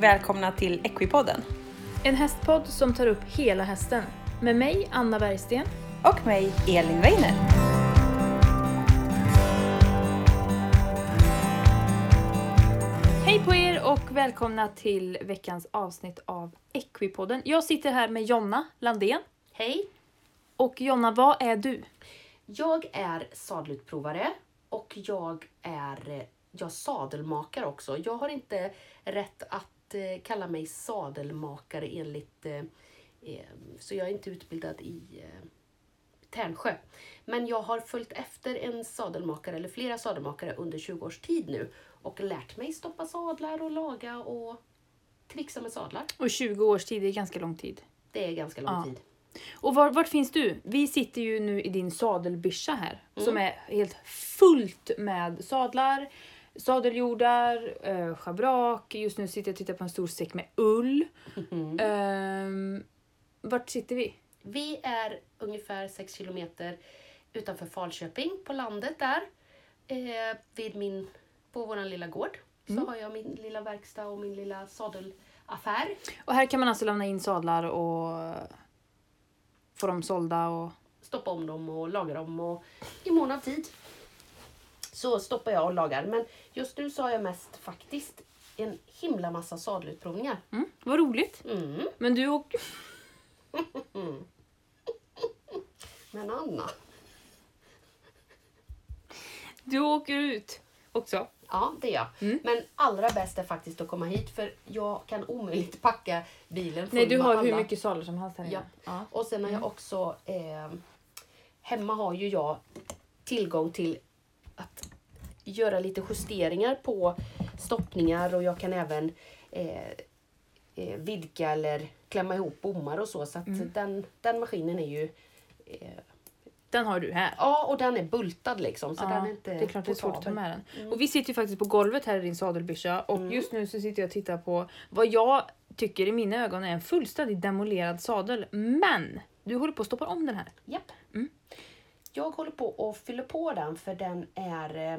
Välkomna till Equipodden. En hästpodd som tar upp hela hästen. Med mig, Anna Bergsten. Och mig, Elin Weiner. Hej på er och välkomna till veckans avsnitt av Equipodden. Jag sitter här med Jonna Landén. Hej! Och Jonna, vad är du? Jag är sadelutprovare och jag är eh, jag sadelmakare också. Jag har inte rätt att eh, kalla mig sadelmakare enligt... Eh, eh, så jag är inte utbildad i eh, Tärnsjö. Men jag har följt efter en sadelmakare, eller flera sadelmakare, under 20 års tid nu och lärt mig stoppa sadlar och laga och trixa med sadlar. Och 20 års tid är ganska lång tid. Det är ganska lång Ja. tid. Och var, vart finns du? Vi sitter ju nu i din sadelbyscha här. Mm. Som är helt fullt med sadlar, sadeljordar, eh, schabrak. Just nu sitter jag och tittar på en stor säck med ull. Mm. Ehm, vart sitter vi? Vi är ungefär 6 kilometer utanför Falköping på landet där. Eh, vid min, på vår lilla gård så har jag min lilla verkstad och min lilla sadelaffär. Och här kan man alltså lämna in sadlar och få dem sålda och... Stoppa om dem och laga dem och i mån av tid så stoppar jag och lagar. Men just nu så har jag mest faktiskt en himla massa sadelutprovningar. Mm, vad roligt. Mm. Men du och... Men Anna, Du åker ut också. Ja, det är jag. Mm. Men allra bäst är faktiskt att komma hit för jag kan omöjligt packa bilen full Nej, du har alla. hur mycket sadlar som helst här. Ja. Ja. Och sen har jag också... Eh, hemma har ju jag tillgång till att göra lite justeringar på stoppningar och jag kan även eh, eh, vidga eller klämma ihop bommar och så. Så att Mm. den, den maskinen är ju... Eh, Den har du här. ja, och den är bultad liksom. Så Ja, den är inte det är klart det är svårt att ta med den. Och vi sitter ju faktiskt på golvet här i din sadelbyscha och Mm. just nu så sitter jag och tittar på vad jag tycker i mina ögon är en fullständigt demolerad sadel. Men du håller på att stoppa om den här. Japp. Mm. Jag håller på att fylla på den för den är, eh,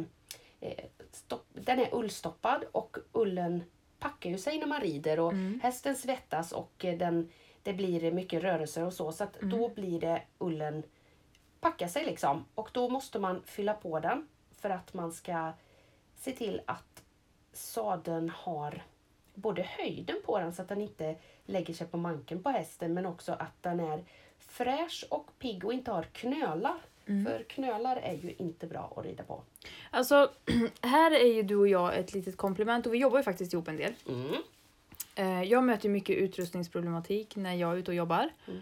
eh, stopp, den är ullstoppad och ullen packar ju sig när man rider och Mm. hästen svettas och eh, den, det blir mycket rörelser och så. Så att då Mm. blir det ullen packa sig liksom. Och då måste man fylla på den för att man ska se till att sadeln har både höjden på den så att den inte lägger sig på manken på hästen men också att den är fräsch och pigg och inte har knölar. För knölar är ju inte bra att rida på. Alltså, här är ju du och jag ett litet komplement och vi jobbar ju faktiskt ihop en del. Mm. Eh, Jag möter mycket utrustningsproblematik när jag är ute och jobbar. Mm.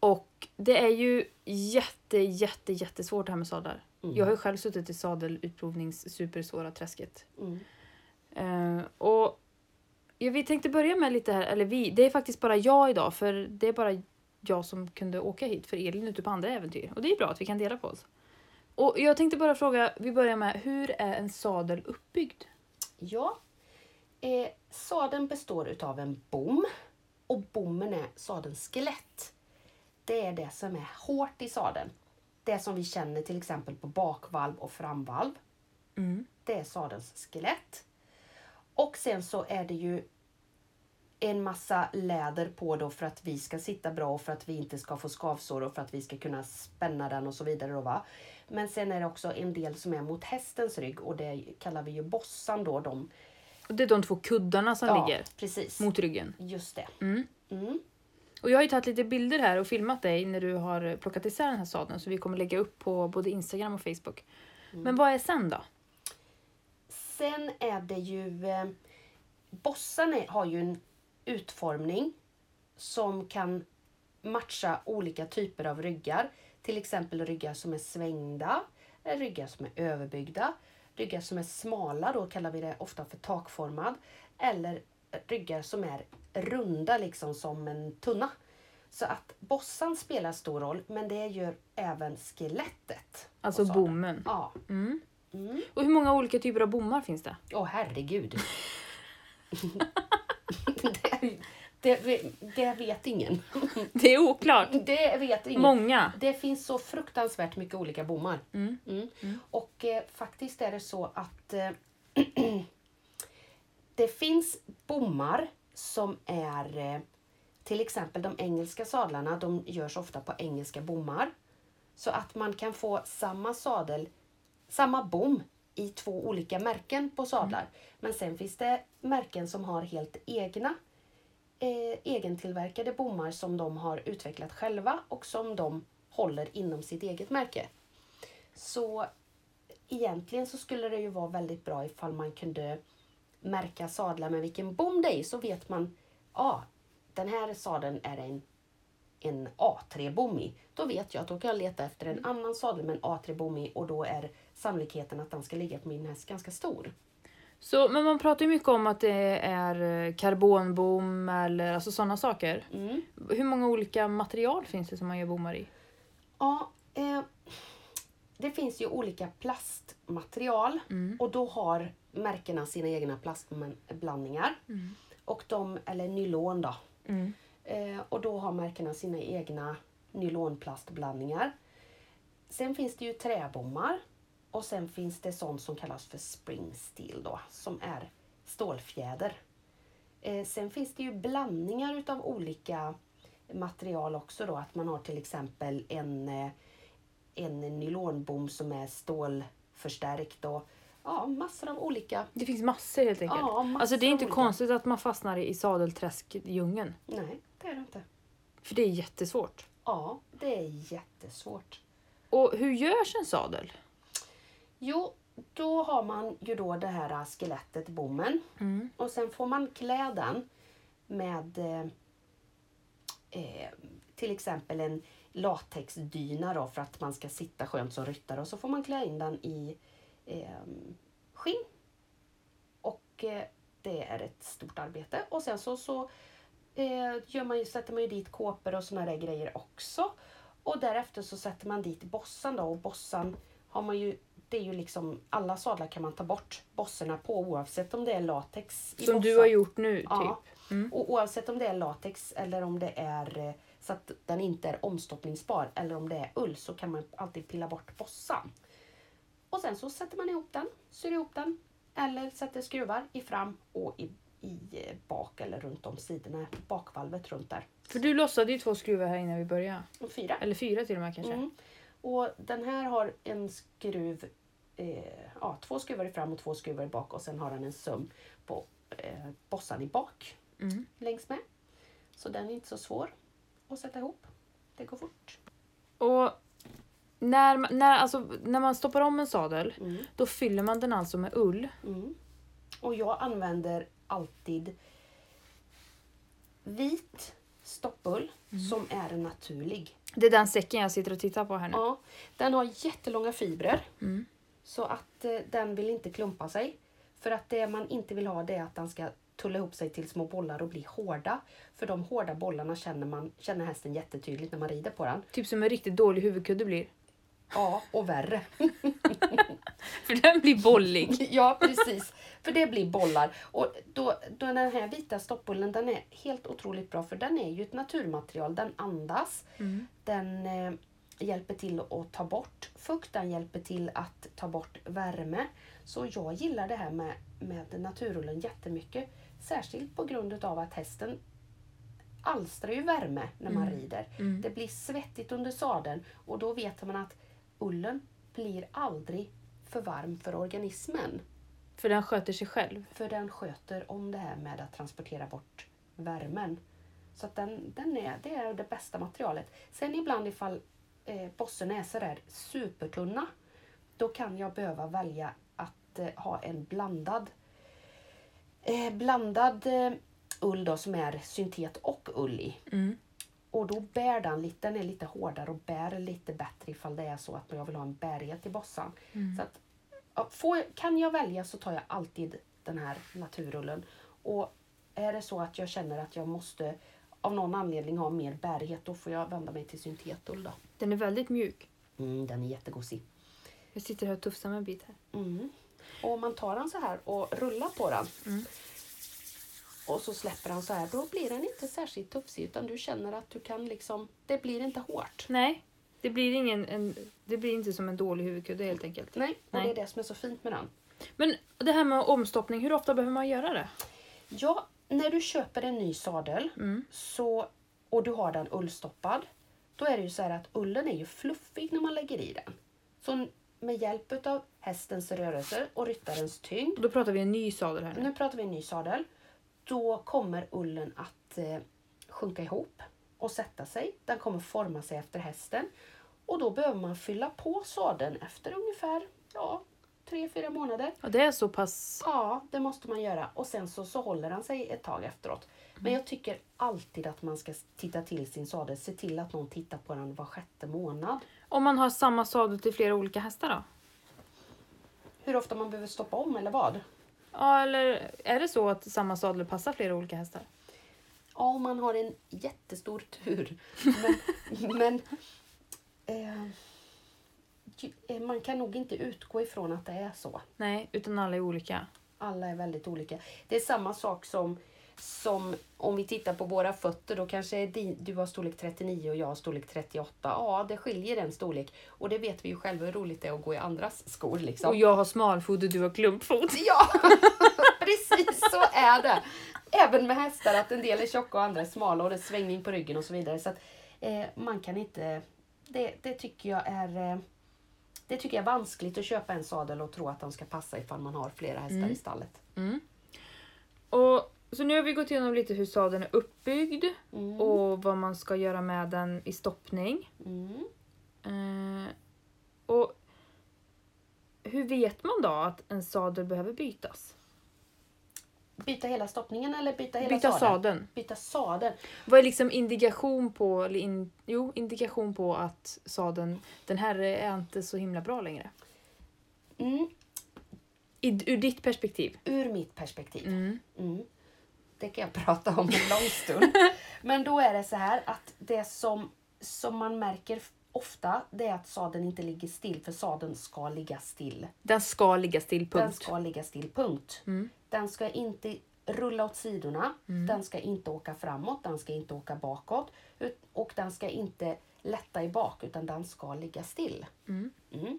Och det är ju jätte, jätte, jättesvårt det här med sadlar. Mm. Jag har ju själv suttit i sadelutprovnings supersvåra träsket. Mm. Eh, och ja, vi tänkte börja med lite här, eller vi, det är faktiskt bara jag idag för det är bara jag som kunde åka hit för Elin är ute på andra äventyr. Och det är bra att vi kan dela på oss. Och jag tänkte bara fråga, vi börjar med, hur är en sadel uppbyggd? Ja, eh, sadeln består utav en bom och bommen är sadelns skelett. Det är det som är hårt i sadeln. Det som vi känner till exempel på bakvalv och framvalv. Mm. Det är sadelns skelett. Och sen så är det ju en massa läder på då för att vi ska sitta bra och för att vi inte ska få skavsår och för att vi ska kunna spänna den och så vidare. Då, va? Men sen är det också en del som är mot hästens rygg och det kallar vi ju bossan då. De, Och det är de två kuddarna som ja, ligger precis. mot ryggen. Just det. Mm. Mm. Och jag har ju tagit lite bilder här och filmat dig när du har plockat isär den här sadeln så vi kommer lägga upp på både Instagram och Facebook. Men vad är sen då? Sen är det ju... Eh, bossarna har ju en utformning som kan matcha olika typer av ryggar. Till exempel ryggar som är svängda, ryggar som är överbyggda, ryggar som är smala, då kallar vi det ofta för takformad. Eller ryggar som är runda, liksom som en tunna. Så att bossan spelar stor roll, men det gör även skelettet. Alltså bommen. Ja. Mm. Mm. Och hur många olika typer av bommar finns det? Åh herregud. det, det, vet ingen. Det är oklart. Det vet ingen. Många. Det finns så fruktansvärt mycket olika bommar. Mm. Mm. Mm. Och eh, faktiskt är det så att eh, Det finns bommar som är eh, till exempel de engelska sadlarna, de görs ofta på engelska bommar. Så att man kan få samma sadel, samma bom i två olika märken på sadlar. Men sen finns det märken som har helt egna eh, egentillverkade bommar som de har utvecklat själva och som de håller inom sitt eget märke. Så egentligen så skulle det ju vara väldigt bra ifall man kunde märka sadlar med vilken bom det är så vet man, ja, ah, den här sadeln är en, en A3-bom i. Då vet jag att då kan jag leta efter en annan sadel med en A3-bom i och då är sannolikheten att den ska ligga på min häst ganska stor. Så, men man pratar ju mycket om att det är eh, karbonbom eller alltså sådana saker. Mm. Hur många olika material finns det som man gör bommar i? Ja, eh, det finns ju olika plastmaterial och då har märkena sina egna plastblandningar. Och de, eller nylon då. Mm. Eh, och då har märkena sina egna nylonplastblandningar. Sen finns det ju träbommar och sen finns det sånt som kallas för spring steel då, som är stålfjäder. Eh, sen finns det ju blandningar utav olika material också då, att man har till exempel en, eh, en nylonbom som är stålförstärkt och ja, massor av olika. Det finns massor helt enkelt. Ja, massor alltså det är inte olika. konstigt att man fastnar i sadelträskdjungeln. Nej, det är det inte. För det är jättesvårt. Ja, det är jättesvårt. Och hur görs en sadel? Jo, då har man ju då det här skelettet, bommen. Mm. Och sen får man klä den med eh, eh, till exempel en latexdyna då för att man ska sitta skönt som ryttare. Och så får man klä in den i eh, skinn. Och eh, det är ett stort arbete. Och sen så, så eh, gör man ju, sätter man ju dit kåpor och såna där grejer också. Och därefter så sätter man dit bossan då och bossan har man ju det är ju liksom, alla sadlar kan man ta bort bossorna på oavsett om det är latex Som du bossa. har gjort nu, typ. Ja. Mm. Och oavsett om det är latex eller om det är eh, så att den inte är omstoppningsbar eller om det är ull så kan man alltid pilla bort bossan. Och sen så sätter man ihop den, syr ihop den eller sätter skruvar i fram och i, i eh, bak eller runt om sidorna, bakvalvet runt där. För du lossade ju två skruvar här innan vi började. Och fyra. Eller fyra till och med kanske. Mm. Och den här har en skruv, eh, ja, två skruvar i fram och två skruvar i bak och sen har den en söm på eh, bossan i bak Mm. längs med. Så den är inte så svår att sätta ihop. Det går fort. Och när, när, alltså, när man stoppar om en sadel, Mm. då fyller man den alltså med ull. Mm. Och jag använder alltid vit stoppull som är naturlig. Det är den säcken jag sitter och tittar på här nu. Ja, den har jättelånga fibrer Mm. Så att eh, den vill inte klumpa sig. För att det man inte vill ha det är att den ska tulla ihop sig till små bollar och bli hårda. För de hårda bollarna känner, man, känner hästen jättetydligt när man rider på den. Typ som en riktigt dålig huvudkudde blir. Ja, och värre. För den blir bollig. Ja, precis. För det blir bollar. Och då, då den här vita stoppbullen den är helt otroligt bra för den är ju ett naturmaterial. Den andas. Mm. Den eh, hjälper till att ta bort fukt. Den hjälper till att ta bort värme. Så jag gillar det här med, med naturullen jättemycket. Särskilt på grund av att hästen alstrar ju värme när man rider. Mm. Det blir svettigt under sadeln och då vet man att ullen blir aldrig för varm för organismen. För den sköter sig själv. För den sköter om det här med att transportera bort värmen. Så den, den är, det är det bästa materialet. Sen ibland ifall eh, bossen är sådär supertunna, då kan jag behöva välja att eh, ha en blandad eh, blandad eh, ull då som är syntet och ull i. Mm. Och då bär den lite, den är lite hårdare och bär lite bättre ifall det är så att jag vill ha en bärighet i bossan. Så att, får, kan jag välja så tar jag alltid den här naturullen. Och är det så att jag känner att jag måste av någon anledning ha mer bärighet då får jag vända mig till syntetull då. Den är väldigt mjuk. Mm, den är jättegosig. Jag sitter här och tufsar med en bit här. Mm. Och om man tar den så här och rullar på den Mm. och så släpper den så här, då blir den inte särskilt tufsig utan du känner att du kan liksom, det blir inte hårt. Nej, det blir, ingen, en, det blir inte som en dålig huvudkudde helt enkelt. Nej, och Nej. det är det som är så fint med den. Men det här med omstoppning, hur ofta behöver man göra det? Ja, när du köper en ny sadel Mm. så, och du har den ullstoppad. Då är det ju så att ullen är ju fluffig när man lägger i den. Så med hjälp av hästens rörelser och ryttarens tyngd. Då pratar vi en ny sadel här nu. Nu pratar vi en ny sadel. Då kommer ullen att eh, sjunka ihop och sätta sig. Den kommer forma sig efter hästen. Och då behöver man fylla på sadeln efter ungefär ja, tre, fyra månader. Ja, det är så pass... Ja, det måste man göra. Och sen så, så håller han sig ett tag efteråt. Men jag tycker alltid att man ska titta till sin sadel. Se till att någon tittar på den var sjätte månad. Om man har samma sadel till flera olika hästar då? Hur ofta man behöver stoppa om eller vad? Ja, eller är det så att samma sadel passar flera olika hästar? Ja, om man har en jättestor tur. Men, men eh, man kan nog inte utgå ifrån att det är så. Nej, utan alla är olika. Alla är väldigt olika. Det är samma sak som, som om vi tittar på våra fötter. Då kanske din, du har storlek 39 och jag har storlek 38. Ja, det skiljer en storlek. Och det vet vi ju själva hur roligt det är att gå i andras skor. Liksom. Och jag har smalfot och du har klumpfot. Ja, precis så är det. Även med hästar, att en del är tjocka och andra är smala och det är svängning på ryggen och så vidare. Så att, eh, man kan inte... Det, det tycker jag är... Eh, det tycker jag är vanskligt att köpa en sadel och tro att de ska passa ifall man har flera hästar i stallet. Mm. Och, så nu har vi gått igenom lite hur sadeln är uppbyggd Mm. och vad man ska göra med den i stoppning. Mm. Eh, och hur vet man då att en sadel behöver bytas? Byta hela stoppningen eller byta hela Byta sadeln? sadeln. Byta sadeln. Vad är liksom indikation på, eller in, jo, indikation på att sadeln, den här är inte så himla bra längre? Mm. I, ur ditt perspektiv. Ur mitt perspektiv. Mm. Mm. Det kan jag prata om en lång stund. Men då är det så här att det som, som man märker ofta det är att sadeln inte ligger still för sadeln ska ligga still. Den ska ligga still, Den punkt. ska ligga still, punkt. Mm. Den ska inte rulla åt sidorna. Den ska inte åka framåt, den ska inte åka bakåt. Och den ska inte lätta i bak utan den ska ligga still. Mm. Mm.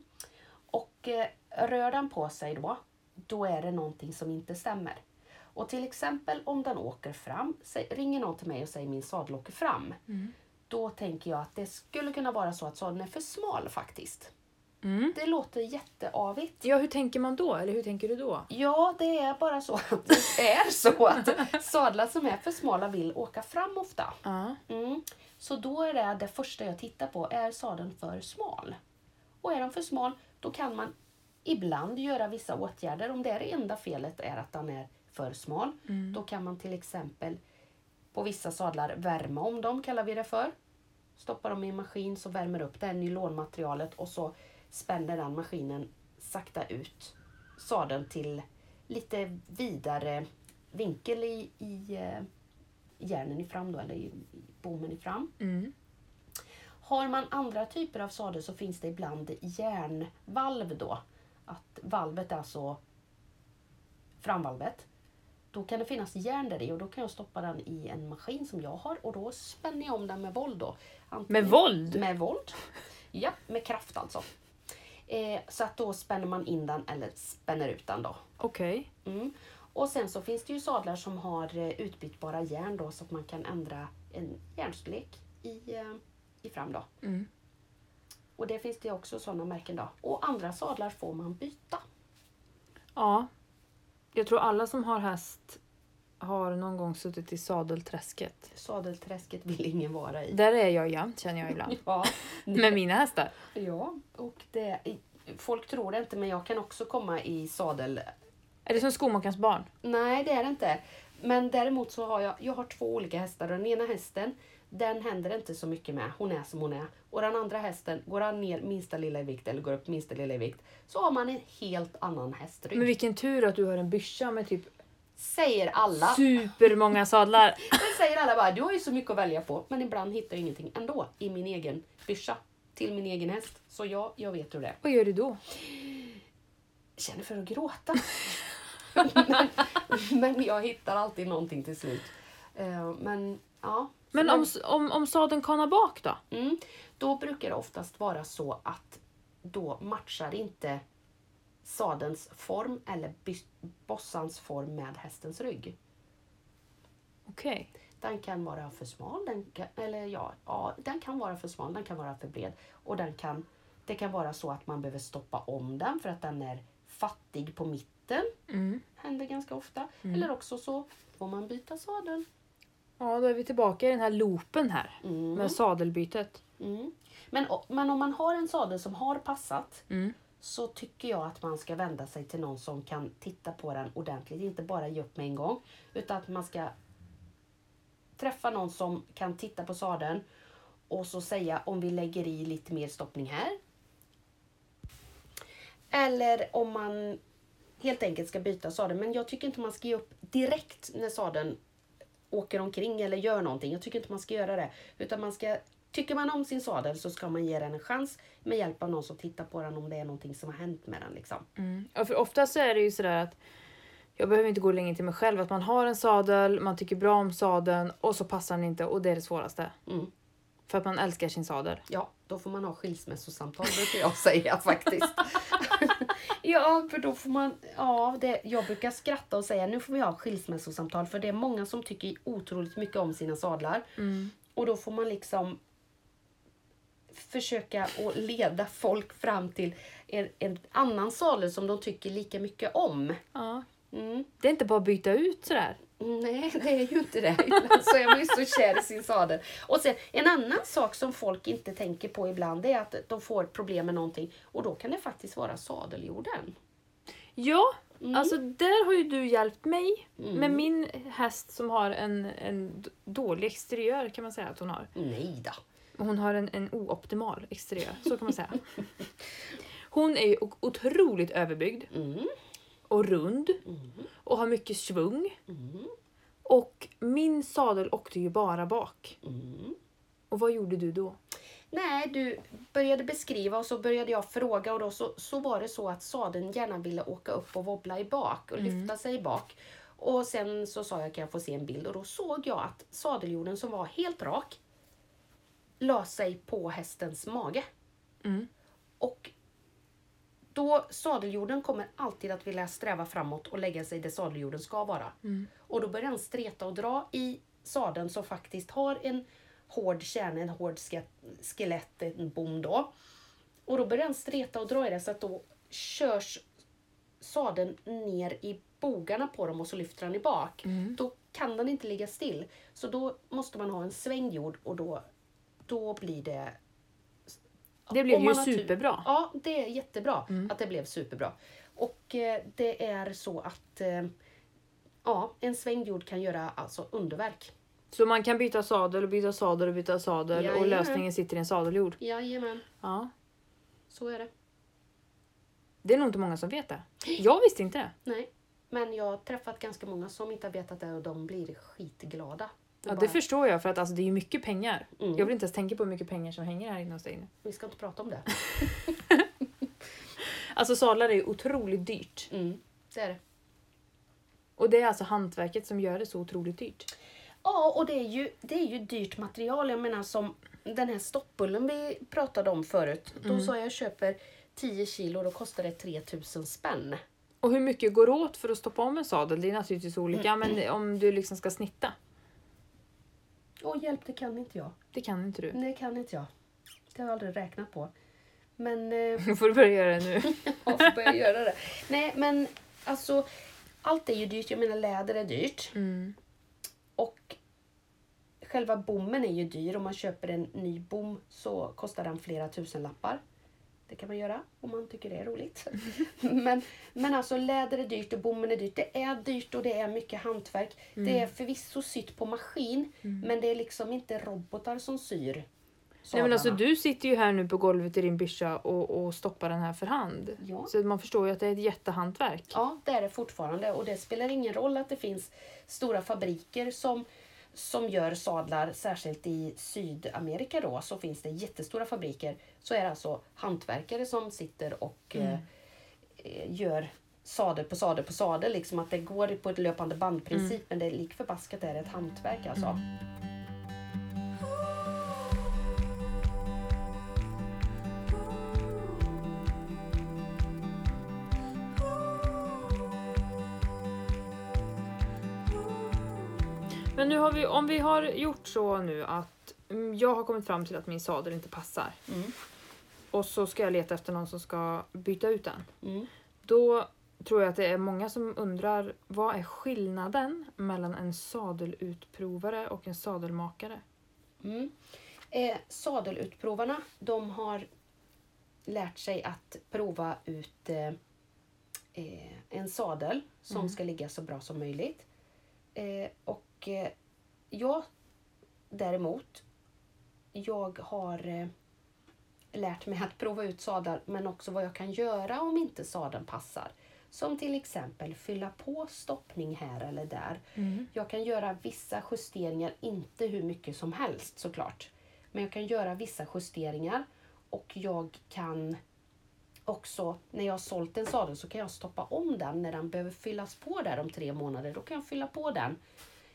Och eh, rör den på sig då, då är det någonting som inte stämmer. Och till exempel om den åker fram, ringer någon till mig och säger min sadel åker fram. Mm. Då tänker jag att det skulle kunna vara så att sadeln är för smal faktiskt. Mm. Det låter jätteavigt. Ja, hur tänker man då? Eller hur tänker du då? Ja, det är bara så att det är så att sadlar som är för smala vill åka fram ofta. Ja. Mm. Så då är det det första jag tittar på, är sadeln för smal? Och är den för smal, då kan man ibland göra vissa åtgärder. Om det är det enda felet är att den är för smal, då kan man till exempel på vissa sadlar värma om dem, kallar vi det för. Stoppa dem i en maskin så värmer upp det här nylonmaterialet och så spänner den maskinen sakta ut sadeln till lite vidare vinkel i, i eh, järnen i fram då, eller i, i bommen i fram. Mm. Har man andra typer av sadel så finns det ibland järnvalv då. Att valvet är alltså framvalvet. Då kan det finnas järn där i och då kan jag stoppa den i en maskin som jag har och då spänner jag om den med våld då. Antingen- Med våld? Med våld. Ja, med kraft alltså. Eh, så att då spänner man in den eller spänner ut den då. Okej. Mm. Och sen så finns det ju sadlar som har eh, utbytbara järn då så att man kan ändra en järnstorlek i, eh, i fram då. Mm. Och det finns det också sådana märken då. Och andra sadlar får man byta. Ja. Jag tror alla som har häst har någon gång suttit i sadelträsket. Sadelträsket vill ingen vara i. Där är jag jämt känner jag ibland. Ja, Med mina hästar. ja. och det, folk tror det inte men jag kan också komma i sadel Är det som skomakarens barn? Nej, det är det inte. Men däremot så har jag, jag har två olika hästar. Den ena hästen, den händer inte så mycket med. Hon är som hon är. Och den andra hästen, går han ner minsta lilla i vikt eller går upp minsta lilla i vikt, så har man en helt annan hästrygg. Men vilken tur att du har en byscha med typ Säger alla. supermånga sadlar. Det säger alla bara, du har ju så mycket att välja på. Men ibland hittar jag ingenting ändå i min egen byscha. Till min egen häst. Så ja, jag vet hur det är. Vad gör du då? känner för att gråta. men, men jag hittar alltid någonting till slut. Eh, Men ja. Men om, om, om sadeln kanar bak då? Mm, då brukar det oftast vara så att då matchar inte sadelns form eller bossans form med hästens rygg. Okej. Den kan vara för smal, den kan, eller ja, ja, den kan vara för smal, den kan vara för bred. Och den kan, det kan vara så att man behöver stoppa om den för att den är fattig på mitten. Mm. Händer ganska ofta. Eller också så får man byta sadel. Ja, då är vi tillbaka i den här loopen här. Mm. Med sadelbytet. Mm. Men, men om man har en sadel som har passat Mm så tycker jag att man ska vända sig till någon som kan titta på den ordentligt. Inte bara ge upp med en gång. Utan att man ska träffa någon som kan titta på sadeln och så säga om vi lägger i lite mer stoppning här. Eller om man helt enkelt ska byta sadeln. Men jag tycker inte man ska ge upp direkt när sadeln åker omkring eller gör någonting. Jag tycker inte man ska göra det. Utan man ska, tycker man om sin sadel så ska man ge den en chans med hjälp av någon som tittar på den om det är någonting som har hänt med den. Liksom. Mm. Ja, för ofta så är det ju sådär att jag behöver inte gå länge till mig själv. Att man har en sadel, man tycker bra om sadeln och så passar den inte och det är det svåraste. Mm. För att man älskar sin sadel. Ja, då får man ha skilsmässosamtal brukar jag säga faktiskt. ja, för då får man... Ja, det, jag brukar skratta och säga nu får vi ha skilsmässosamtal för det är många som tycker otroligt mycket om sina sadlar. Och då får man liksom försöka att leda folk fram till en, en annan sadel som de tycker lika mycket om. Ja. Mm. Det är inte bara att byta ut sådär. Nej, det är ju inte det. Ibland så är man ju så kär i sin sadel. Och sen en annan sak som folk inte tänker på ibland är att de får problem med någonting och då kan det faktiskt vara sadeljorden. Ja, Mm. alltså där har ju du hjälpt mig med min häst som har en, en dålig exteriör kan man säga att hon har. Nej då. Hon har en, en ooptimal exteriör, så kan man säga. Hon är ju otroligt överbyggd Mm. och rund och har mycket svung. Och min sadel åkte ju bara bak. Mm. Och vad gjorde du då? Nej, du började beskriva och så började jag fråga och då så, så var det så att sadeln gärna ville åka upp och wobbla i bak och lyfta sig i bak. Och sen så sa jag kan jag få se en bild och då såg jag att sadeljorden som var helt rak la sig på hästens mage. Mm. Och då sadeljorden kommer alltid att vilja sträva framåt och lägga sig där sadeljorden ska vara. Och då börjar den streta och dra i sadeln som faktiskt har en hård kärna, en hård ske- skelett, en bom då. Och då börjar den streta och dra i det så att då körs sadeln ner i bogarna på dem och så lyfter den i bak. Då kan den inte ligga still. Så då måste man ha en svängd jord och då, då blir det Det blev ju man har tur- superbra. Ja, det är jättebra att det blev superbra. Och eh, det är så att eh, ja, en svängd jord kan göra alltså underverk. Så man kan byta sadel och byta sadel och byta sadel och Jajamän. lösningen sitter i en sadeljord. Jajamän, Ja. så är det. Det är nog inte många som vet det. Jag visste inte det. Nej, men jag har träffat ganska många som inte har vetat det och de blir skitglada. Ja, bara, det förstår jag för att alltså, det är ju mycket pengar. Mm. Jag vill inte ens tänka på hur mycket pengar som hänger här inne hos dig nu. Vi ska inte prata om det. Alltså sadlar är ju otroligt dyrt. Mm, det är det. Och det är alltså hantverket som gör det så otroligt dyrt. Ja, och det är, ju, det är ju dyrt material. Jag menar som den här stoppbullen vi pratade om förut. Då sa jag jag köper 10 kilo, då kostar det 3000 spänn. Och hur mycket går åt för att stoppa om en sadel? Det är naturligtvis olika, men om du liksom ska snitta. Åh hjälp, det kan inte jag. Det kan inte du. Nej, kan inte jag. Det har jag aldrig räknat på. Men eh, Nu får du börja göra det nu. jag får börja göra det. Nej, men alltså allt är ju dyrt. Jag menar läder är dyrt. Mm. Och själva bommen är ju dyr. Om man köper en ny bom så kostar den flera tusen lappar. Det kan man göra om man tycker det är roligt. men, men alltså läder är dyrt och bommen är dyrt. Det är dyrt och det är mycket hantverk. Det är förvisso sytt på maskin men det är liksom inte robotar som syr Nej, men alltså, du sitter ju här nu på golvet i din byscha och, och stoppar den här för hand. Ja. Så man förstår ju att det är ett jättehantverk. Ja, det är det fortfarande. Och det spelar ingen roll att det finns stora fabriker som, som gör sadlar, särskilt i Sydamerika då, så finns det jättestora fabriker. Så är det alltså hantverkare som sitter och eh, eh, gör sadel på sadel på sadel. Liksom att det går på ett löpande bandprincip, men det är lik förbaskat är ett hantverk alltså. Men nu har vi, om vi har gjort så nu att mm, jag har kommit fram till att min sadel inte passar Mm. och så ska jag leta efter någon som ska byta ut den. Mm. Då tror jag att det är många som undrar vad är skillnaden mellan en sadelutprovare och en sadelmakare? Mm. Eh, sadelutprovarna, de har lärt sig att prova ut eh, eh, en sadel som Mm. ska ligga så bra som möjligt. Eh, och eh, jag däremot, jag har eh, lärt mig att prova ut sadlar men också vad jag kan göra om inte sadeln passar. Som till exempel fylla på stoppning här eller där. Jag kan göra vissa justeringar, inte hur mycket som helst såklart. Men jag kan göra vissa justeringar och jag kan också, när jag har sålt en sadel så kan jag stoppa om den när den behöver fyllas på där om tre månader. Då kan jag fylla på den.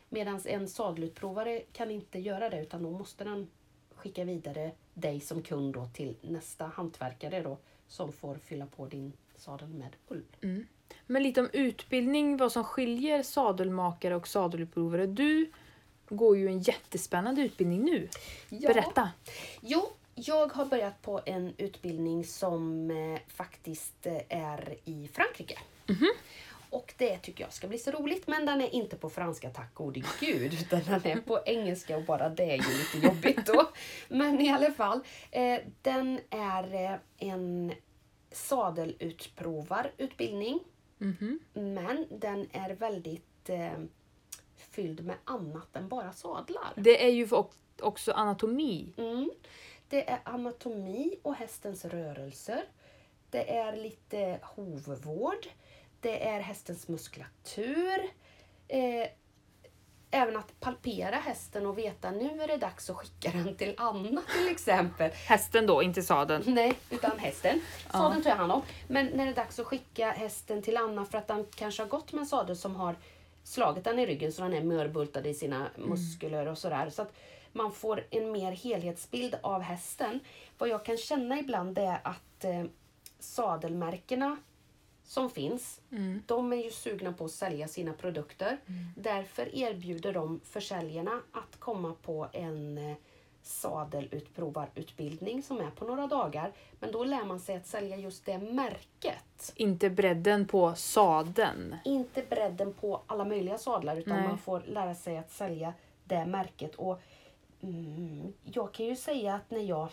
Medan en sadelutprovare kan inte göra det utan då måste den skicka vidare dig som kund då till nästa hantverkare då som får fylla på din sadel med ull. Men lite om utbildning, vad som skiljer sadelmakare och sadelutprovare. Du går ju en jättespännande utbildning nu. Berätta! Jo, jag har börjat på en utbildning som eh, faktiskt eh, är i Frankrike. Och det tycker jag ska bli så roligt, men den är inte på franska tack gode gud, utan den är på engelska och bara det är ju lite jobbigt då. Men i alla fall, eh, den är eh, en sadelutprovarutbildning, Mhm. men den är väldigt eh, fylld med annat än bara sadlar. Det är ju också anatomi. Mm. Det är anatomi och hästens rörelser. Det är lite hovvård. Det är hästens muskulatur. Eh, även att palpera hästen och veta nu är det dags att skicka den till Anna till exempel. Hästen då, inte sadeln. Nej, utan hästen. Sadeln tar jag hand om. Men när det är dags att skicka hästen till Anna för att den kanske har gått med en sadel som har slagit den i ryggen så den är mörbultad i sina muskler och sådär. Så att man får en mer helhetsbild av hästen. Vad jag kan känna ibland är att eh, sadelmärkena som finns, de är ju sugna på att sälja sina produkter. Därför erbjuder de försäljarna att komma på en eh, sadelutprovarutbildning som är på några dagar. Men då lär man sig att sälja just det märket. Inte bredden på sadeln. Inte bredden på alla möjliga sadlar utan Nej. man får lära sig att sälja det märket. Och mm, Jag kan ju säga att när jag...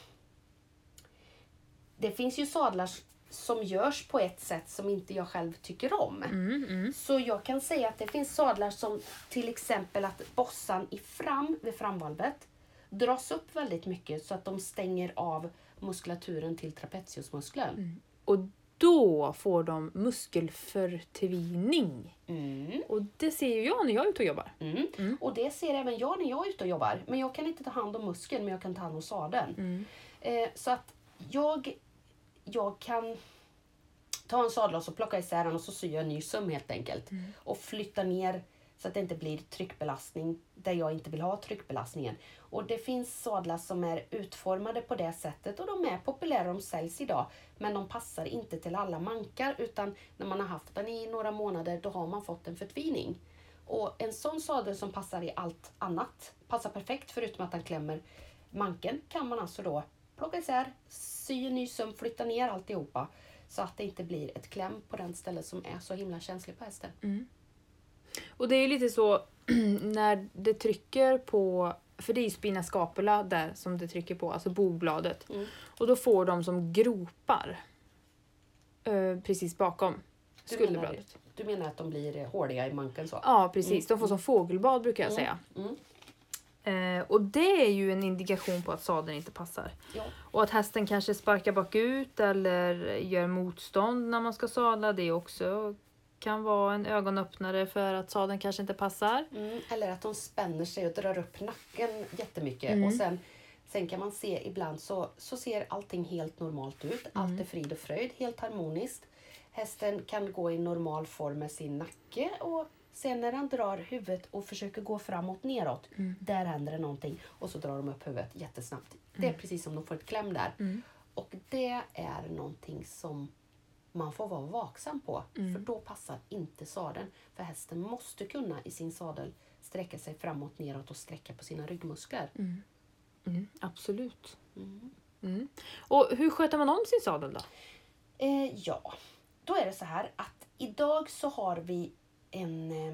Det finns ju sadlar som görs på ett sätt som inte jag själv tycker om. Mm, Så jag kan säga att det finns sadlar som till exempel att bossan i fram vid framvalvet dras upp väldigt mycket så att de stänger av muskulaturen till trapeziusmuskeln. Och då får de muskelförtvining. Mm. Och det ser ju jag när jag är ute och jobbar. Mm. Och det ser även jag när jag är ute och jobbar. Men jag kan inte ta hand om muskeln, men jag kan ta hand om sadeln. Eh, så att jag, jag kan ta en sadel och så plocka isär den och så syr jag en ny söm helt enkelt. Och flytta ner så att det inte blir tryckbelastning där jag inte vill ha tryckbelastningen. Och det finns sadlar som är utformade på det sättet och de är populära, de säljs idag. Men de passar inte till alla mankar utan när man har haft den i några månader då har man fått en förtvining. Och en sån sadel som passar i allt annat, passar perfekt förutom att den klämmer manken, kan man alltså då plocka isär, sy en ny söm, flytta ner alltihopa. Så att det inte blir ett kläm på den stället som är så himla känslig på hästen. Och det är lite så när det trycker på, för det är ju spina scapula där som det trycker på, alltså bogbladet. Mm. Och då får de som gropar eh, precis bakom Du menar, skulderbladet. du menar att de blir hårdiga i manken så? Ja precis, de får som fågelbad brukar jag säga. Eh, och det är ju en indikation på att sadeln inte passar. Ja. Och att hästen kanske sparkar bakut eller gör motstånd när man ska sadla. Det också kan vara en ögonöppnare för att sadeln kanske inte passar. Mm, eller att de spänner sig och drar upp nacken jättemycket. Mm. Och sen, sen kan man se ibland så, så ser allting helt normalt ut. Allt Mm. är frid och fröjd, helt harmoniskt. Hästen kan gå i normal form med sin nacke och sen när han drar huvudet och försöker gå framåt neråt, Mm. där händer det någonting. Och så drar de upp huvudet jättesnabbt. Det Mm. är precis som de får ett kläm där. Och det är någonting som man får vara vaksam på. Mm. För då passar inte sadeln. För hästen måste kunna i sin sadel sträcka sig framåt, neråt och sträcka på sina ryggmuskler. Mm, absolut. Mm. Mm. Och hur sköter man om sin sadel då? Eh, ja, då är det så här att idag så har vi en, eh,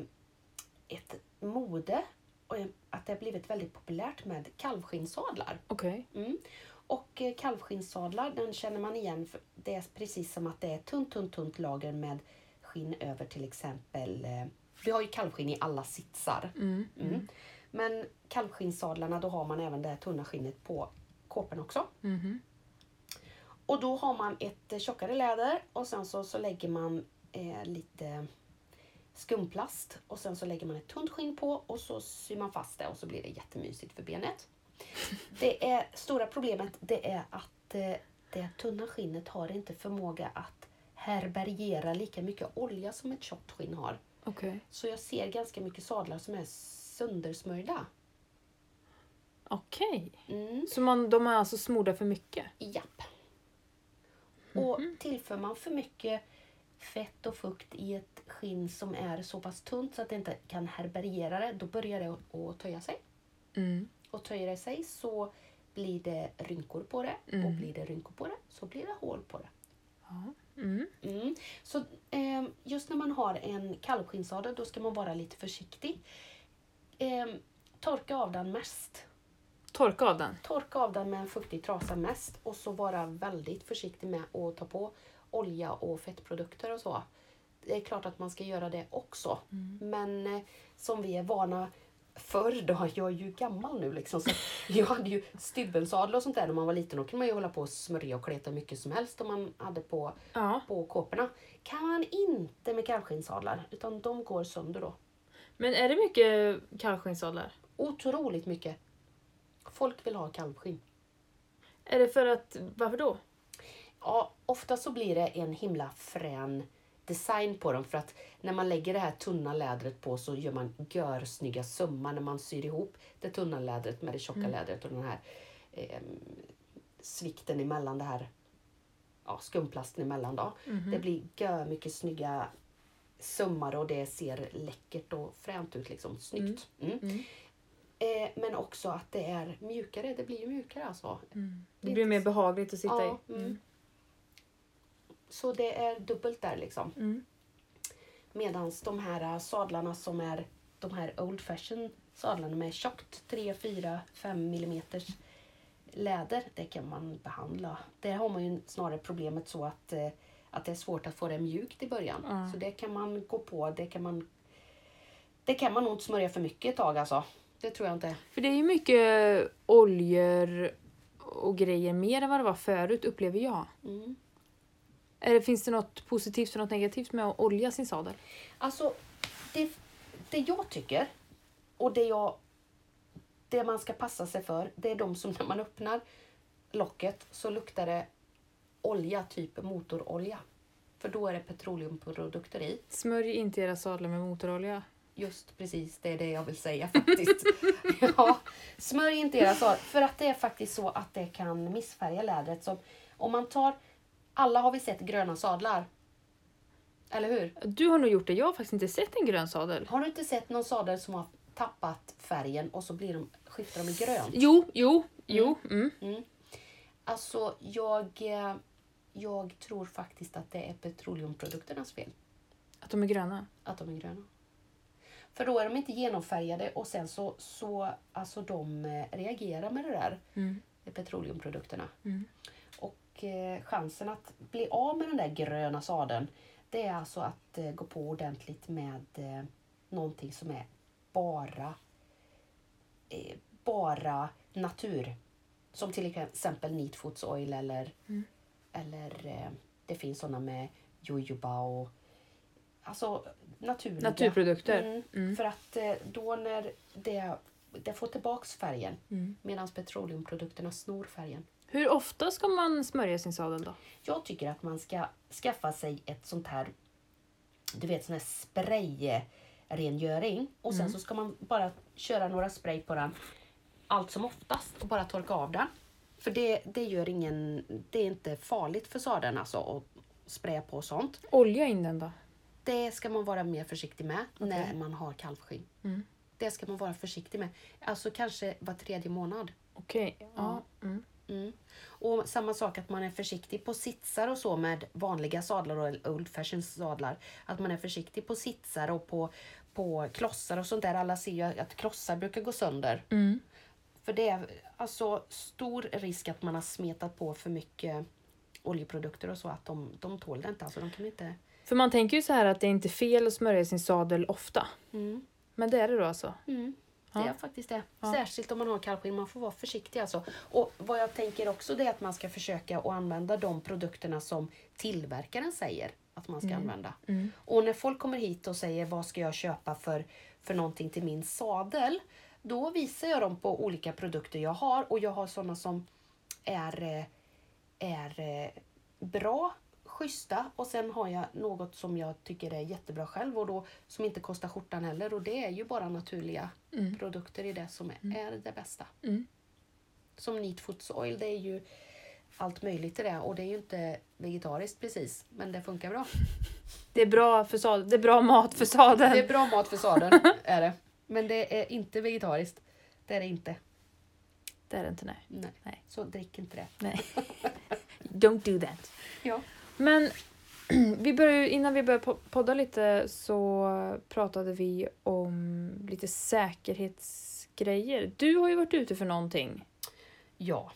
ett mode och att det har blivit väldigt populärt med kalvskinnsadlar. Okej. Mm. Och eh, kalvskinnsadlar den känner man igen. För det är precis som att det är tunt, tunt, tunt lager med skinn över till exempel. Eh, vi har ju kalvskinn i alla sitsar. Mm. Mm. Men kalvskinnsadlarna då har man även det tunna skinnet på kåporna också. Mhm. Och då har man ett eh, tjockare läder och sen så, så lägger man eh, lite skumplast och sen så lägger man ett tunt skinn på och så syr man fast det och så blir det jättemysigt för benet. Det är stora problemet det är att eh, det tunna skinnet har inte förmåga att härbärgera lika mycket olja som ett tjockt skinn har. Okej. Så jag ser ganska mycket sadlar som är söndersmörjda. Okej. Mm. Så man, de är alltså smorda för mycket? Japp. Och tillför man för mycket fett och fukt i ett skinn som är så pass tunt så att det inte kan härbärgera det, då börjar det att- töja sig. Mm. Och töjer det sig så blir det rynkor på det. Och Mm. blir det rynkor på det så blir det hål på det. Ja. Mm. Mm. Så eh, just när man har en kalvskinnsadel då ska man vara lite försiktig. Eh, torka av den mest. Torka av den? Torka av den med en fuktig trasa mest och så vara väldigt försiktig med att ta på olja och fettprodukter och så. Det är klart att man ska göra det också. Men eh, som vi är vana förr då, jag är ju gammal nu liksom, så jag hade ju stybbelsadel och sånt där när man var liten. Då kunde man ju hålla på och smörja och kleta mycket som helst om man hade på, Ja. på kåporna. Kan man inte med kalvskinnsadlar, utan de går sönder då. Men är det mycket kalvskinnsadlar? Otroligt mycket. Folk vill ha kalvskinn. Är det för att, varför då? Ja, ofta så blir det en himla frän design på dem för att när man lägger det här tunna lädret på så gör man görsnygga sömmar när man syr ihop det tunna lädret med det tjocka lädret och den här eh, svikten emellan det här ja, skumplasten emellan då. Det blir gör mycket snygga sömmar och det ser läckert och fränt ut liksom. Snyggt. Mm. Mm. Eh, men också att det är mjukare. Det blir ju mjukare alltså. Det blir mer behagligt att sitta Ja, i. mm. Så det är dubbelt där liksom. Mm. Medan de här äh, sadlarna som är de här old fashion sadlarna med tjockt 3, 4, 5 millimeters läder, det kan man behandla. Där har man ju snarare problemet så att, eh, att det är svårt att få det mjukt i början. Ja. Så det kan man gå på. Det kan man, det kan man nog inte smörja för mycket ett tag alltså. Det tror jag inte. För det är ju mycket oljor och grejer mer än vad det var förut upplever jag. Mm. Är det, finns det något positivt och något negativt med att olja sin sadel? Alltså, det, det jag tycker och det, jag, det man ska passa sig för, det är de som när man öppnar locket så luktar det olja, typ motorolja. För då är det petroleumprodukter i. Smörj inte era sadlar med motorolja. Just precis, det är det jag vill säga faktiskt. ja, smörj inte era sadlar, för att det är faktiskt så att det kan missfärga lädret. Så om man tar, alla har vi sett gröna sadlar. Eller hur? Du har nog gjort det. Jag har faktiskt inte sett en grön sadel. Har du inte sett någon sadel som har tappat färgen och så blir de, skiftar de i grönt? Jo, jo, jo. Mm. Alltså, jag, eh, jag tror faktiskt att det är petroleumprodukternas fel Att de är gröna. att de är gröna. För då är de inte genomfärgade och sen så, så alltså de eh, reagerar med det där, Mm. petroleumprodukterna. Mm. Och eh, chansen att bli av med den där gröna sadeln, det är alltså att eh, gå på ordentligt med eh, någonting som är bara, bara natur. Som till exempel Neat Foods Oil eller, eller eh, det finns sådana med jojoba och alltså naturliga. Naturprodukter. Mm, Mm. För att då när det, det får tillbaks färgen Mm. medan petroleumprodukterna snor färgen. Hur ofta ska man smörja sin sadel då? Jag tycker att man ska skaffa sig ett sånt här, du vet sån här sprayrengöring och sen så ska man bara köra några spray på den allt som oftast och bara torka av den. För det, det gör ingen, det är inte farligt för sadeln alltså att, spraya på sånt. Olja in den då? Det ska man vara mer försiktig med Okej. när man har kalvskinn. Mm. Det ska man vara försiktig med. Alltså kanske var tredje månad. Okej. Ja. Mm. Mm. Och samma sak att man är försiktig på sitsar och så med vanliga sadlar och old fashion sadlar. Att man är försiktig på sitsar och på, på klossar och sånt där. Alla ser ju att klossar brukar gå sönder. Mm. För det är alltså stor risk att man har smetat på för mycket oljeprodukter och så att de, de tål det inte. Alltså de kan inte... För man tänker ju så här att det är inte fel att smörja sin sadel ofta. Mm. Men det är det då alltså? Mm. Det Ja. är faktiskt det. Ja. Särskilt om man har kalvskinn. Man får vara försiktig alltså. Och vad jag tänker också det är att man ska försöka att använda de produkterna som tillverkaren säger att man ska använda. Mm. Och när folk kommer hit och säger vad ska jag köpa för, för någonting till min sadel. Då visar jag dem på olika produkter jag har och jag har sådana som är, eh, är eh, bra, schyssta och sen har jag något som jag tycker är jättebra själv och då som inte kostar skjortan heller och det är ju bara naturliga Mm. produkter i det som är, är det bästa. Mm. Som Neat Foods Oil, det är ju allt möjligt i det och det är ju inte vegetariskt precis men det funkar bra. Det är bra för sadeln. Det är bra mat för sadeln. Det är bra mat för sadeln, är det. Men det är inte vegetariskt. Det är det inte. Det är det inte, nej. Nej. Nej. Så drick inte det. nej. Don't do that. Ja. Men vi började, innan vi började po- podda lite så pratade vi om lite säkerhetsgrejer. Du har ju varit ute för någonting. Ja.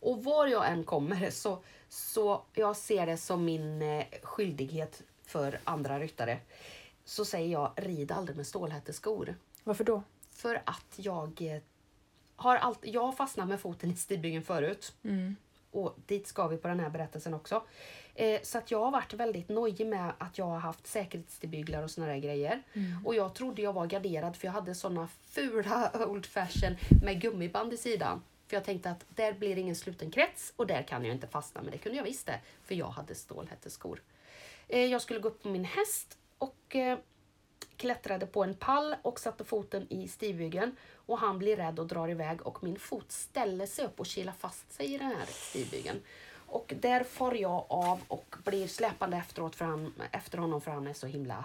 Och var jag än kommer så, så jag ser det som min eh, skyldighet för andra ryttare. Så säger jag, rid aldrig med stålhätteskor. Varför då? För att jag eh, har allt, jag har fastnat med foten i stigbygeln förut. Mm. Och dit ska vi på den här berättelsen också. Eh, så att jag har varit väldigt nojig med att jag har haft säkerhetstillbyglar och såna där grejer. Och jag trodde jag var garderad för jag hade såna fula old fashion med gummiband i sidan. För jag tänkte att där blir det ingen sluten krets och där kan jag inte fastna. Men det kunde jag visst det, för jag hade stålhätteskor. Eh, jag skulle gå upp på min häst och eh, klättrade på en pall och satte foten i stigbygeln. Och han blir rädd och drar iväg och min fot ställer sig upp och kilar fast sig i den här stigbygeln. Och där far jag av och blir släpande efteråt för han, efter honom för han är så himla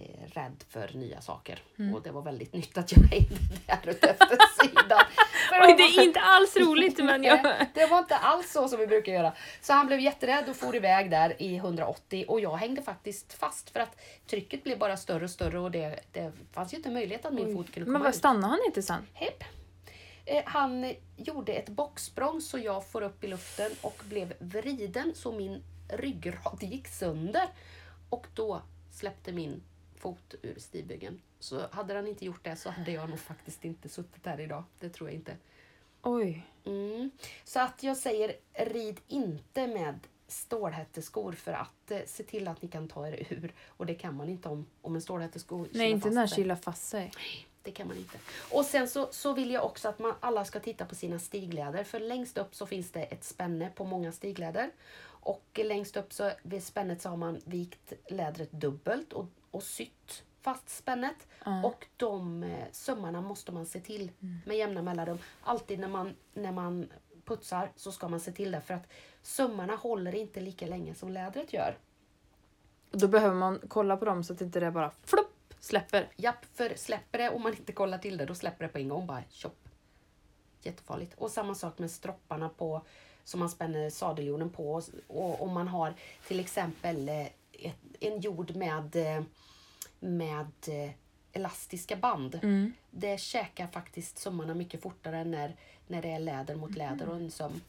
eh, rädd för nya saker. Och det var väldigt nytt att jag hängde där ute efter sidan. Oj, det är inte alls roligt men jag... Det var inte alls så som vi brukar göra. Så han blev jätterädd och for iväg där i 180 och jag hängde faktiskt fast för att trycket blev bara större och större och det, det fanns ju inte möjlighet att min fot kunde komma Men vad stannade han inte sen? Hepp. Eh, Han gjorde ett bocksprång så jag får upp i luften och blev vriden så min ryggrad gick sönder. Och då släppte min fot ur stigbygeln. Så hade han inte gjort det så hade jag nog faktiskt inte suttit här idag. Det tror jag inte. Oj. Mm. Så att jag säger rid inte med stålhätteskor för att eh, se till att ni kan ta er ur. Och det kan man inte om, om en stålhättesko Nej, kilar inte fast när sig. kilar fast sig. Det kan man inte. Och sen så, så vill jag också att man alla ska titta på sina stigleder. För längst upp så finns det ett spänne på många stigleder. Och längst upp så vid spännet så har man vikt lädret dubbelt och, och sytt fast spännet. Ja. Och de eh, sömmarna måste man se till med jämna mellanrum. Alltid när man, när man putsar så ska man se till det. För att sömmarna håller inte lika länge som lädret gör. Och Då behöver man kolla på dem så att inte det bara flopp släpper. Japp, för släpper det om man inte kollar till det, då släpper det på en gång bara tjopp. Jättefarligt. Och samma sak med stropparna på som man spänner sadeljorden på. Och om man har till exempel eh, ett, en jord med, eh, med eh, elastiska band. Mm. Det käkar faktiskt sömmarna mycket fortare när, när det är läder mot läder och en söm.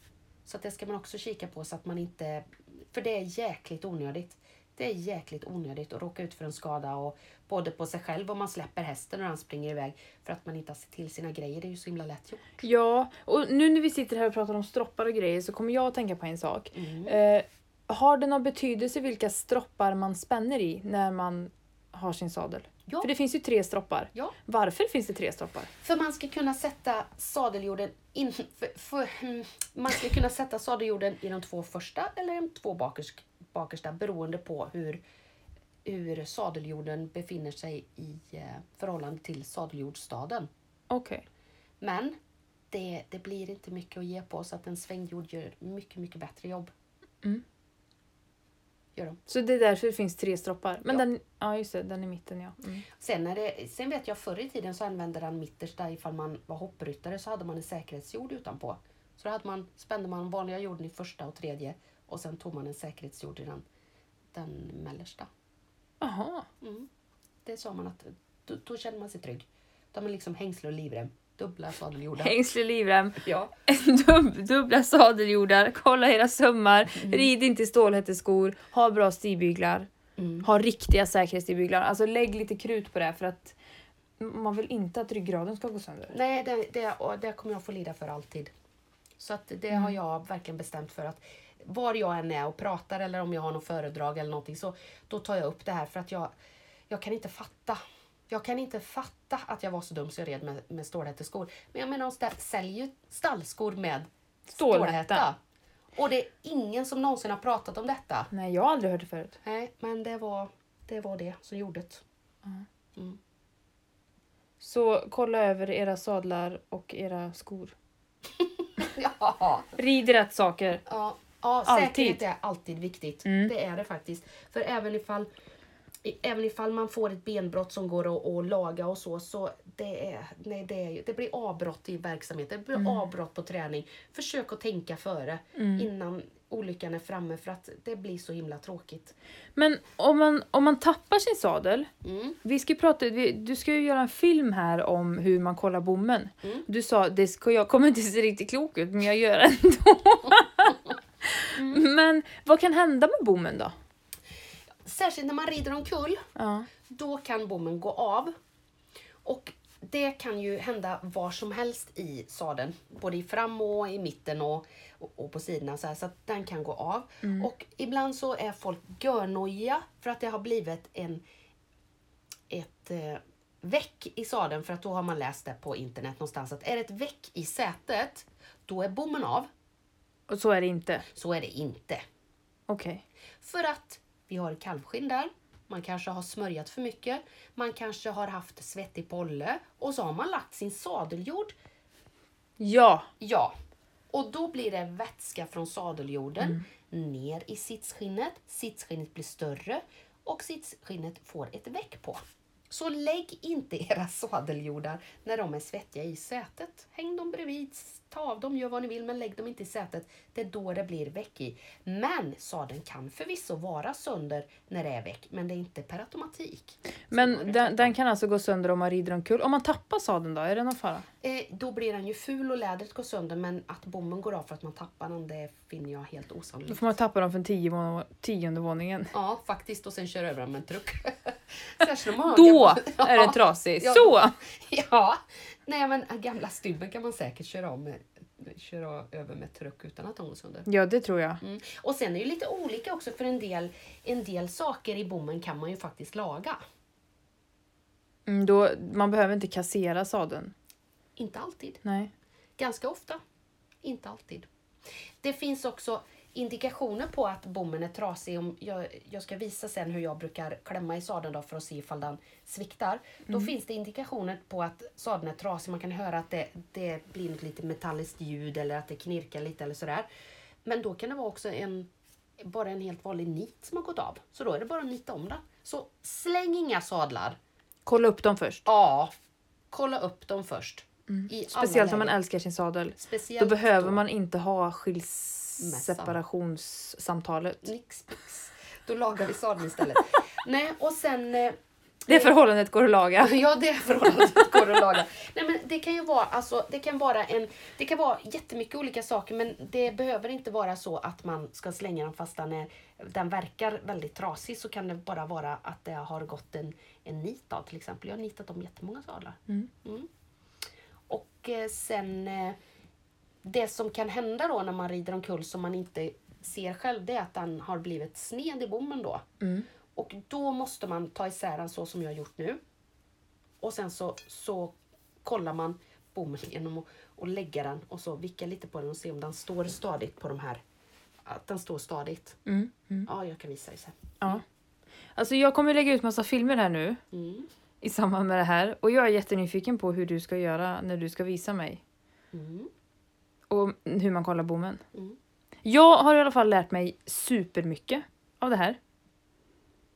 Så det ska man också kika på så att man inte... För det är jäkligt onödigt. Det är jäkligt onödigt att råka ut för en skada och både på sig själv om man släpper hästen när han springer iväg för att man inte har sett till sina grejer. Det är ju så himla lätt gjort. Ja, och nu när vi sitter här och pratar om stroppar och grejer så kommer jag att tänka på en sak. Mm. Eh, har det någon betydelse vilka stroppar man spänner i när man har sin sadel? Ja. För det finns ju tre stroppar. Ja. Varför finns det tre stroppar? För man ska kunna sätta sadeljorden in, för, för, mm, man ska kunna sätta sadeljorden i de två första eller de två bakerst, bakersta beroende på hur, hur sadeljorden befinner sig i eh, förhållande till sadeljordstaden. Okej. Men det, det blir inte mycket att ge på så att en svängjord gör mycket, mycket bättre jobb. Mm. Gör de. Så det är därför det finns tre stroppar. Men Ja. den, ja just det, den i mitten ja. Mm. Sen, är det, sen vet jag förr i tiden så använde den mittersta ifall man var hoppryttare så hade man en säkerhetsjord utanpå. Så då hade man, spände man vanliga jorden i första och tredje och sen tog man en säkerhetsjord i den, den mellersta. Jaha. Mm. Det sa man att då, då känner man sig trygg. Då har man liksom hängsle och livrem. Dubbla sadeljordar. Hängsle, livrem, Ja. dub, dubbla sadeljordar, kolla era sömmar, Mm. rid inte i stålhätteskor, ha bra stigbyglar, Mm. ha riktiga säkerhetsstigbyglar. Alltså lägg lite krut på det för att man vill inte att ryggraden ska gå sönder. Nej, det, det, och det kommer jag få lida för alltid. Så att det har jag verkligen bestämt för att var jag än är och pratar eller om jag har något föredrag eller någonting så då tar jag upp det här för att jag, jag kan inte fatta. Jag kan inte fatta att jag var så dum så jag red med, med stålhätteskor. Men jag menar de stä- säljer ju stallskor med Stålhätta. Och det är ingen som någonsin har pratat om detta. Nej, jag har aldrig hört det förut. Nej, men det var det, var det som gjorde det. Mm. Så kolla över era sadlar och era skor. Ja. Rid rätt saker. Ja, ja Alltid. säkerhet är alltid viktigt. Mm. Det är det faktiskt. För även ifall, även ifall man får ett benbrott som går att, att laga och så, så det, är, nej, det, är, det blir avbrott i verksamheten. Det blir Mm. avbrott på träning. Försök att tänka före innan olyckan är framme för att det blir så himla tråkigt. Men om man, om man tappar sin sadel. Mm. Vi ska prata, vi, du ska ju göra en film här om hur man kollar bommen. Mm. Du sa det ska, jag kommer inte se riktigt klok ut men jag gör det ändå. Mm. Men vad kan hända med bommen då? Särskilt när man rider omkull. Ja. då kan bommen gå av. Och det kan ju hända var som helst i sadeln. Både i fram och i mitten och, och, och på sidorna. Så, här, så att den kan gå av. Och ibland så är folk görnojiga för att det har blivit en, ett eh, väck i sadeln. För att då har man läst det på internet någonstans att är det ett väck i sätet, då är bommen av. Och så är det inte. Så är det inte. Okej. För att vi har kalvskinn där. Man kanske har smörjat för mycket. Man kanske har haft svettig polle. Och så har man lagt sin sadeljord. Ja. Ja. Och då blir det vätska från sadeljorden ner i sitsskinnet. Sitsskinnet blir större och sitsskinnet får ett väck på. Så lägg inte era sadeljordar när de är svettiga i sätet. Häng dem bredvid, ta av dem, gör vad ni vill men lägg dem inte i sätet. Det är då det blir väck i. Men sadeln kan förvisso vara sönder när det är väck men det är inte per automatik. Men den, den kan alltså gå sönder om man rider omkull. Om man tappar sadeln då, är det någon fara? Eh, då blir den ju ful och lädret går sönder men att bommen går av för att man tappar den det finner jag helt Då osannolikt. får man tappa dem från tionde våningen. Ja faktiskt och sen köra över den med en truck. Särskilt om Då gamla- är det trasigt. Ja. Så! Ja, nej men gamla stubben kan man säkert köra, om med, köra över med truck utan att de går sönder. Ja, det tror jag. Mm. Och sen är det lite olika också för en del, en del saker i bommen kan man ju faktiskt laga. Mm, då, man behöver inte kassera sadeln. Inte alltid. Nej. Ganska ofta. Inte alltid. Det finns också indikationer på att bommen är trasig. Om jag, jag ska visa sen hur jag brukar klämma i sadeln då för att se ifall den sviktar. Då finns det indikationer på att sadeln är trasig. Man kan höra att det, det blir något lite metalliskt ljud eller att det knirkar lite eller sådär. Men då kan det vara också en, bara en helt vanlig nit som har gått av. Så då är det bara att nita om den. Så släng inga sadlar. Kolla upp dem först. Ja, kolla upp dem först. Mm. Speciellt om man älskar sin sadel. Speciellt Då behöver då. man inte ha Mässan. Skilsseparationssamtalet. Nix pix. Då lagar vi sadeln istället. Nej, och sen... eh, Det förhållandet går att laga. Ja, det förhållandet går att laga. Nej, men det kan ju vara, alltså, det kan vara en, det kan vara jättemycket olika saker men det behöver inte vara så att man ska slänga den fast den, är, den verkar väldigt trasig så kan det bara vara att det har gått en, en nit av till exempel. Jag har nitat om jättemånga sadlar. Mm. Mm. Och eh, sen eh, det som kan hända då när man rider omkull som man inte ser själv det är att den har blivit sned i bommen då. Mm. Och då måste man ta isär den så som jag har gjort nu. Och sen så, så kollar man bommen genom att och lägga den och så vicka lite på den och se om den står stadigt på de här. Att den står stadigt. Mm. Mm. Ja, jag kan visa dig sen. Ja. Alltså jag kommer lägga ut massa filmer här nu Mm. i samband med det här. Och jag är jättenyfiken på hur du ska göra när du ska visa mig. Mm. Och hur man kollar bommen. Mm. Jag har i alla fall lärt mig supermycket av det här.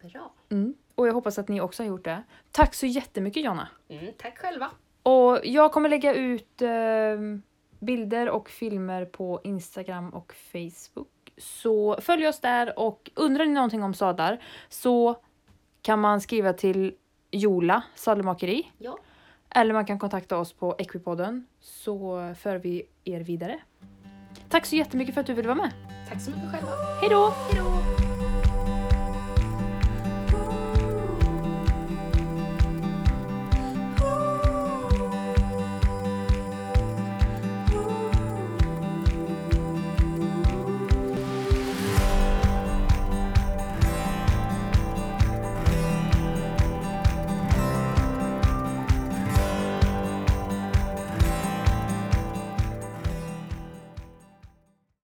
Bra. Mm. Och jag hoppas att ni också har gjort det. Tack så jättemycket Jonna! Mm, tack själva. Och jag kommer lägga ut eh, bilder och filmer på Instagram och Facebook. Så följ oss där och undrar ni någonting om sadlar så kan man skriva till Jola sadelmakeri. Ja. Eller man kan kontakta oss på Equipodden så för vi er vidare. Tack så jättemycket för att du ville vara med. Tack så mycket själva. Hej då! Hej då!